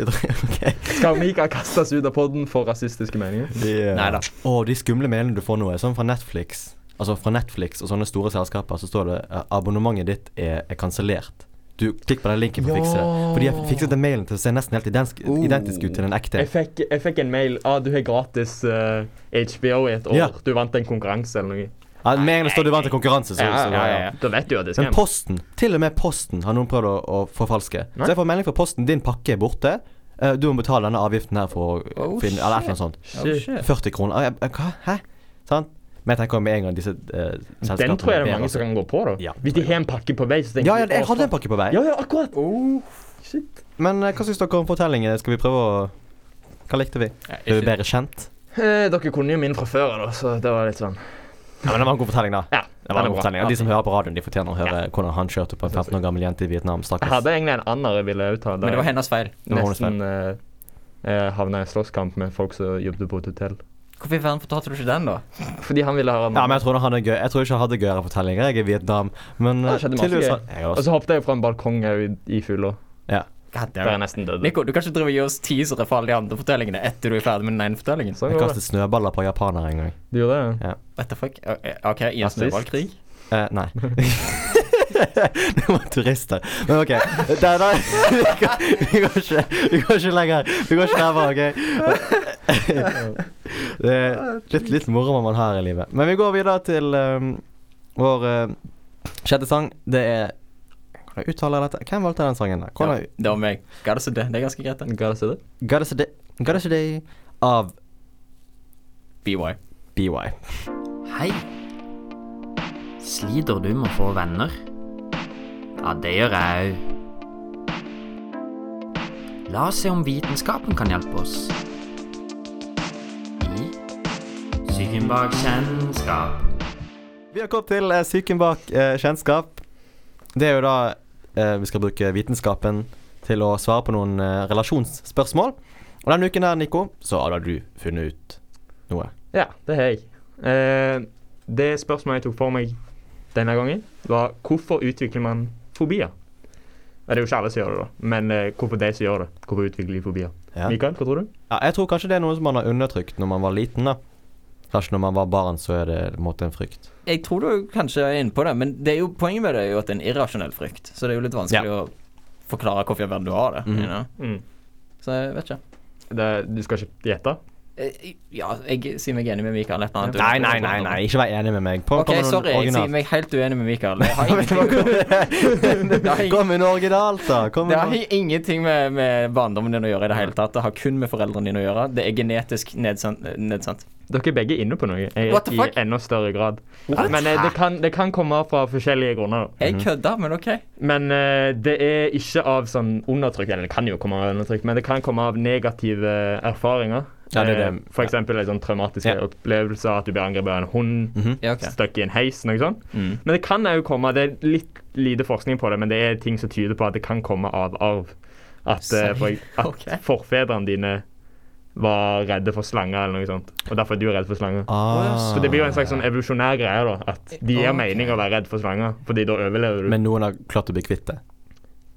Ok. Skal Mikael kastes ut av podden for rasistiske meninger? De, Neida. Oh, de skumle mailene du får nå, er sånn fra Netflix. Altså fra Netflix og sånne store selskaper så står det eh, abonnementet ditt er, er kansellert. Du Klikk på den linken for å fikse det. For de har fikset den mailen til å se nesten helt identisk, Oh. identisk ut til den ekte. Jeg fikk, jeg fikk en mail ah, du har gratis uh, HBO i et år. Ja. Du vant en konkurranse eller noe. Ja, Med en gang det står du vant en konkurranse, så, så ja, ja. Da vet du jo at det skal. Men. Posten, til og med Posten har noen prøvd å, å forfalske. Nei. Så jeg får melding fra Posten, din pakke er borte. Eh, du må betale denne avgiften her for å Oh, finne Eller et eller annet sånt. Oh, shit. 40 kroner. Ah, jeg- jeg- Hva? Hæ? Sant? Men jeg tenker med en gang disse uh, selskapene Den tror jeg det er mange som kan gå på. da Ja, Hvis de har en pakke på vei, så tenker Ja, ja, jeg «Å, hadde en pakke på vei. Ja, ja, akkurat. Shit. Men eh, hva syns dere om fortellingen? Skal vi prøve å Hva likte vi? Ble vi bedre kjent? Eh, dere kunne jo min fra før, da, så det var litt sånn Ja, men Det var en god fortelling, da. Ja, Det var en god fortelling. Og De som hører på radioen, de fortjener å høre hvordan han kjørte på en 15 år gammel jente i Vietnam. Jeg Stakkars. hadde egentlig en annen jeg ville uttale. Men det var hennes feil. Det var hennes Nesten uh, havna i slåsskamp med folk som jobbet på et hotell. Hvorfor i verden fortalte du ikke den, da? Fordi han ville høre den. Ja, men jeg tror han er gøy Jeg tror ikke han hadde gøyere fortellinger. Jeg er i Vietnam. Men eh, det skjedde masse gøy. jeg Og også. så hoppet jeg fra en balkong her i, i fylla. Ja. God Der damn jeg it. nesten døde. Nico, du kan ikke drive og gi oss teasere for alle de andre fortellingene etter du er ferdig med den ene fortellingen. Sånn Jeg går det. kastet snøballer på japanere en gang. Du gjorde det? What the fuck? Eh, OK, i en Rasist. snøballkrig? Eh, nei. det var turister. Men OK. Der, der. vi, går, vi, går ikke, vi går ikke lenger. Vi går ikke nærmere, OK? Det er litt, litt moro må man har i livet. Men vi går videre til um, vår uh, sjette sang. Det er Hvordan uttaler jeg dette? Hvem valgte den sangen? der? Ja, det var meg. Say det. Er ganske greit, gotta say day av BY. BY. Hei. Sliter du med å få venner? Ja, det gjør jeg òg. La oss se om vitenskapen kan hjelpe oss. Psyken bak kjennskap. Vi har kommet til eh, psyken bak eh, kjennskap. Det er jo da eh, vi skal bruke vitenskapen til å svare på noen eh, relasjonsspørsmål. Og denne uken her, Nico, så har da du funnet ut noe. Ja, det har jeg. Eh, det spørsmålet jeg tok for meg denne gangen, var hvorfor utvikler man fobier? Ja, Det er jo ikke alle som gjør det, da. Men eh, hvorfor de som gjør det? Hvorfor utvikler de fobier? Ja. Mikael, hva tror du? Ja, jeg tror kanskje det er noe som man har undertrykt når man var liten, da. Kanskje når man var barn, så er det på en måte en frykt. Jeg tror du kanskje er inne på det, men det er jo, poenget med det er jo at det er en irrasjonell frykt. Så det er jo litt vanskelig å forklare hvorfor i verden du har det. Mm. you know? Mm. Så jeg vet ikke. Det, du skal ikke gjette? Eh, Ja, jeg sier meg enig med Mikael. Et annet. Nei, nei, nei, nei, ikke vær enig med meg. På, OK, med sorry. Jeg sier meg helt uenig med Mikael. Det har ingenting, Kom med noe originalt, da. Det har ingenting med, med barndommen din å gjøre i det hele tatt. Det har kun med foreldrene dine å gjøre. Det er genetisk nedsatt. Dere er begge inne på noe jeg, What the i enda større grad. Men eh, det, kan, det kan komme fra forskjellige grunner. Jeg kødda, men OK. Men eh, det er ikke av sånn undertrykk, eller det kan jo komme av undertrykk, men det kan komme av negative erfaringer. Ja, det er det. Eh, For eksempel en sånn traumatiske Ja. opplevelser, at du blir angrepet av en hund, Mhm. Ja, okay. stuck i en heis, noe sånt. Mm. Men det kan òg komme Det er litt lite forskning på det, men det er ting som tyder på at det kan komme av arv. At, uh, for, at okay. forfedrene dine var redde for slanger eller noe sånt. Og derfor er du redd for slanger. Ah. Så det blir jo en slags sånn evolusjonær greie, da. At det gir okay. mening å være redd for slanger, fordi da overlever du. Men noen har klart å bli kvitt det.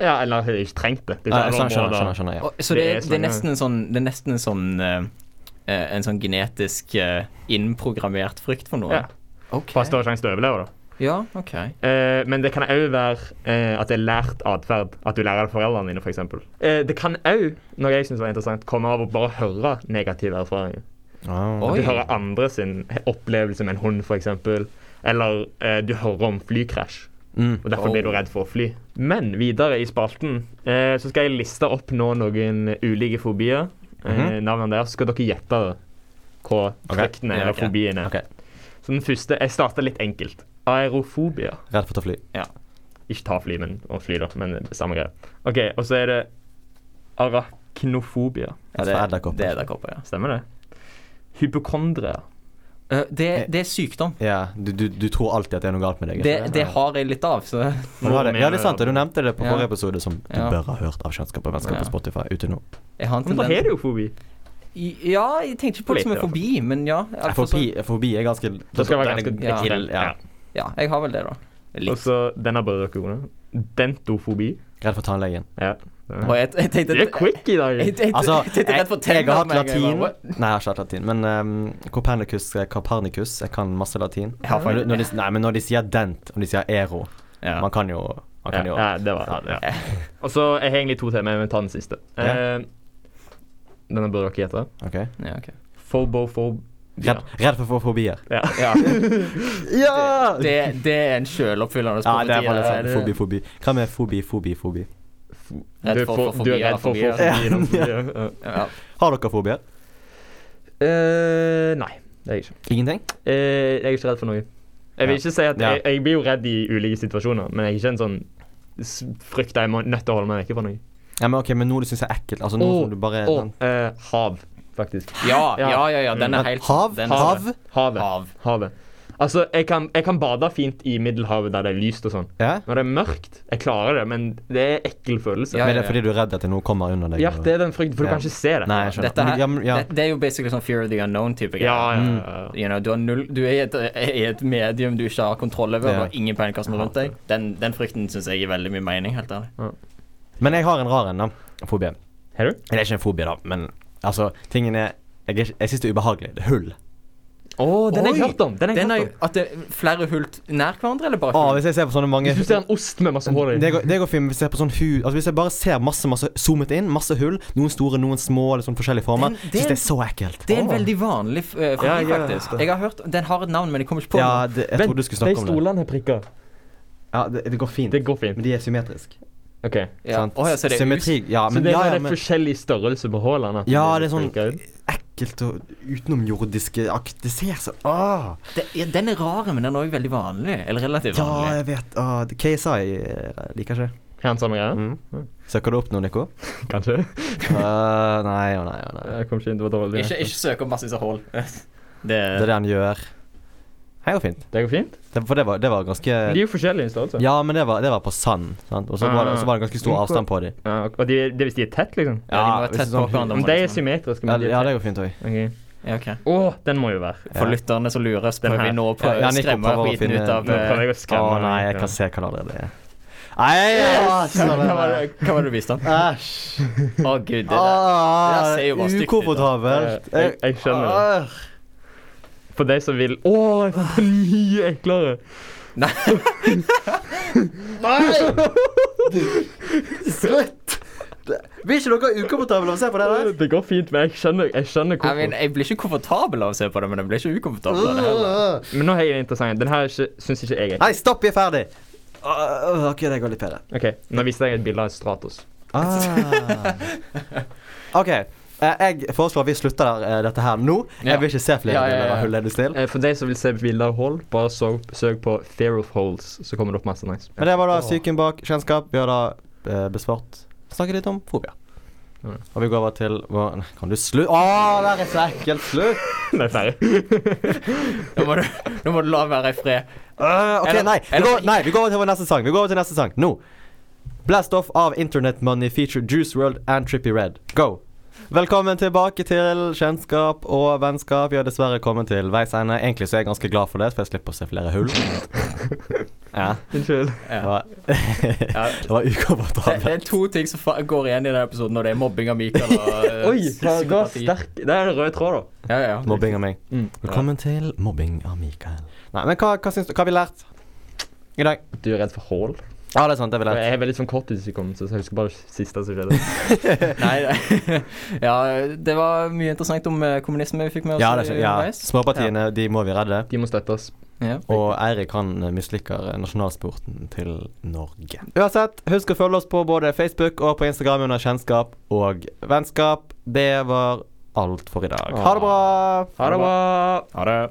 ja, eller har ikke trengt det. kan skjønner, skjønner, skjønner, skjønner, ja. Og, så Det det, er det sånn, nesten en sånn Det er nesten en sånn eh, eh, En sånn genetisk uh, innprogrammert frykt for noe. Ja. Fast det større sjanse til å overleve, da. Ja, OK. Eh, men det kan òg være eh, at det er lært atferd. At du lærer det av foreldrene dine, f.eks. Eh, det kan òg, noe jeg syns var interessant, komme av å bare høre negative erfaringer. Ah. At du hører andre sin opplevelse med en hund, f.eks. Eller eh, du hører om flykrasj, Mm. og derfor Oh. blir du redd for å fly. Men videre i spalten eh, så skal jeg liste opp nå noen ulike fobier. Eh, -hmm. Navnene der. Så skal dere gjette hva okay. frykten Ja, eller okay. fobien er. Okay. Så den første Jeg starter litt enkelt. Aerofobia. Redd for å ta fly. Ja. Ikke ta fly, men å fly, da. Men samme greie. OK, og så er det arachnofobia. Ja, det, det er edderkopper, ja. Stemmer det? Hypokondria. Eh, det, det er sykdom. Ja, du, du, du tror alltid at det er noe galt med deg. Det, det har jeg litt av, så har det. Ja, det er sant. Du nevnte det på Ja. forrige episode, som du Ja. bør ha hørt av Kjennskap og vennskap Ja. på Spotify ute nå. jeg har Men da har du jo fobi. Ja, jeg tenkte ikke på det som en fobi, men ja. Fobi, fobi er ganske Det skal være ganske ganske ja. Ja. Jeg har vel det, da. Og så så denne bare dere. Dentofobi. Redd for tannlegen. Ja. Og jeg, jeg tenkte Du er quick i dag. Jeg, jeg, jeg, Altså, jeg, jeg, jeg har hatt latin. Nei, jeg har ikke hatt latin. Men um, Copernicus, eh, Copernicus, jeg kan masse latin. Ja, har Når, når de, nei, men når de sier dent, og de sier ero Ja. Man kan jo Man kan jo ja, ja, det var ja. Og så jeg har egentlig to til, men jeg vil ta den siste. Ja. Eh, denne burde dere gjette. OK. Ja, okay. Redd, redd for å få fobier. Ja. Ja. Ja! Det, det er en sjøloppfyllende Ja, det er profeti, sånn fobi, fobi. Hva med fobi, fobi, fobi? Redd Du for- for- for Du er redd for fobier. fobier. fobier, ja. Ja. Har dere fobier? Uh, nei, det er jeg ikke. Ingenting? Uh, jeg er ikke redd for noe. Jeg vil ikke si at Ja. jeg, jeg blir jo redd i ulike situasjoner, men jeg er ikke en sånn frykt jeg må nødt til å holde meg vekke fra noe. Ja, men ok, men noe du syns er ekkelt? Altså noe oh, som du bare oh, uh, hav, faktisk. Ja, Ja. ja, ja, ja, den er helt hav? den, Hav? Havet. Hav. Havet. Altså, jeg kan, jeg kan bade fint i Middelhavet der det er lyst og sånn. Ja? Når det er mørkt, jeg klarer det, men det er ekkel følelse. Ja, Men det er fordi du er redd at noe kommer under deg? Ja, det er den frykten, for Ja. du kan ikke se det. Nei, jeg skjønner. Dette her, Ja, ja. det, det er jo basically sånn fear of the unknown-type Ja, ja, Mm. ja, ja. You know, du, null, du er i et, i et medium du ikke har kontroll over, Ja. og ingen peiling hva som er rundt deg. Den, den frykten syns jeg gir veldig mye mening, helt ærlig. Men jeg har en rar en, da. Fobie. Har du? Det er ikke en fobie, da, men altså, tingen er Jeg, er ikke- jeg syns det er ubehagelig. Det er hull. Å, den har jeg Oi! hørt om! Den har jeg Den er hørt jo om. At det er flere hull nær hverandre, eller bare Å, hull? hvis jeg ser på sånne mange Hvis du ser en ost med masse hull i det går, det går fint hvis jeg ser på sånn hu Altså Hvis jeg bare ser masse masse zoomet inn, masse hull, noen store, noen små, eller sånn forskjellige former, Den- syns det- det er så ekkelt. Det er en veldig vanlig f- eh, fobi, Ja, ja. faktisk. Jeg har hørt Den har et navn, men jeg kommer ikke på Ja, det. det, jeg trodde du skulle snakke om det. stolene har prikker. Ja, det, det går fint. Det går fint. Men de er symmetriske. OK. Ja. sant? Å ja, så det er Symmetri Ja, Så men, det er ja, bare ja, men forskjellig størrelse på hullene? at Ja, det er sånn- ut? ekkelt og utenomjordiske ak- Det ser så Åh! det, ja, Den er rar, men den er òg veldig vanlig. Eller relativt Ja, vanlig. jeg vet. Åh, det- KSI eh, liker ikke. en samme greie? Mm. Søker du opp noe, Nico? Kanskje? Øh, nei og nei og nei. Jeg kom ikke inn, det var dårlig. Ikke, ikke søk opp massevis av hull. Det, Det er det han gjør. Det går fint. Det går fint? Det, for det var, det var ganske De er jo forskjellige i størrelse. Ja, men det var, det var på sand. Sant? Og så var, det, så var det ganske stor Ah. avstand på dem. Ja, og de, det er hvis de er tett, liksom? Ja, de må være tett det på hverandre. Men de er liksom. symmetriske. Ja, Men de ja, er det går fint òg. Ok. Ja, ok. Å, den må jo være. For lytterne som lurer, så Den prøver her. vi nå på Ja, å Nico skremme prøver å finne- ut av Nå prøver eh, jeg å Å skremme nei, jeg kan se hva det allerede er. Nei, ja, Hva var det, hva var det du viste ham? Æsj. Å gud, det der. Ah, det ser jo bare stygt ut, da. Ukomfortabelt. Jeg- jeg skjønner det. Ah. For de som vil Å, jeg fant en mye eklere. Nei. Slutt! Det- Blir ikke dere ukomfortable av å se på det der? Det går fint, men jeg skjønner, jeg skjønner Jeg, hvorfor. men, jeg blir ikke komfortabel av å se på det, men jeg blir ikke ukomfortabel av det heller. Men nå har jeg en interessant. Den her syns ikke jeg er Nei, stopp, vi er ferdig. Ah, OK, det går litt bedre. OK, nå viste jeg et bilde av Stratos. Ah. OK. Eh, Jeg foreslår at vi slutter der, eh, dette her nå. Jeg vil ikke se flere Ja, ja, bilder ja. av hullet still. Eh, For de som vil se bilder av hull, bare så, søk på Fear of Holes, så kommer det opp masse nice. Men det var da psyken bak kjennskap. Vi har da eh, besvart Snakket litt om fobia. Mm. Og vi går over til vår Nei, Kan du slutte? Å, det er så ekkelt. Slutt! Nei, ferdig. Nå må du, nå må du la være i fred. Øh, OK, Eller- nei. Vi går, nei. Vi går over til vår neste sang. Vi går over til neste sang nå. Blast Off av Internet Money feature Juice World and Trippy Red. Go! Velkommen tilbake til kjennskap og vennskap. Vi har dessverre kommet til veis ende. Egentlig så er jeg ganske glad for det, for jeg slipper å se flere hull. Ja. Unnskyld. Det Ja. det var Det, det er to ting som går igjen i denne episoden, og det er mobbing av Mikael og eh, Oi, ga sterk Det er en rød tråd, da. Ja, ja. Mobbing av meg. Mm. Velkommen til mobbing av Mikael. Nei, men hva, hva, syns du, hva har vi lært i dag? Du er redd for hull? Ja, det er sant. Det er vel lært. Jeg er veldig sånn korttidshukommelse, så jeg husker bare det siste som skjedde. Nei, det, ja, det var mye interessant om eh, kommunisme vi fikk med oss Ja, det er, ja. småpartiene Småpartiene, de må vi redde. De må støttes. Ja. Og Eirik han eh, misliker nasjonalsporten til Norge. Uansett, husk å følge oss på både Facebook og på Instagram under kjennskap og vennskap. Det var alt for i dag. Ha det bra! Ha det bra! Ha det.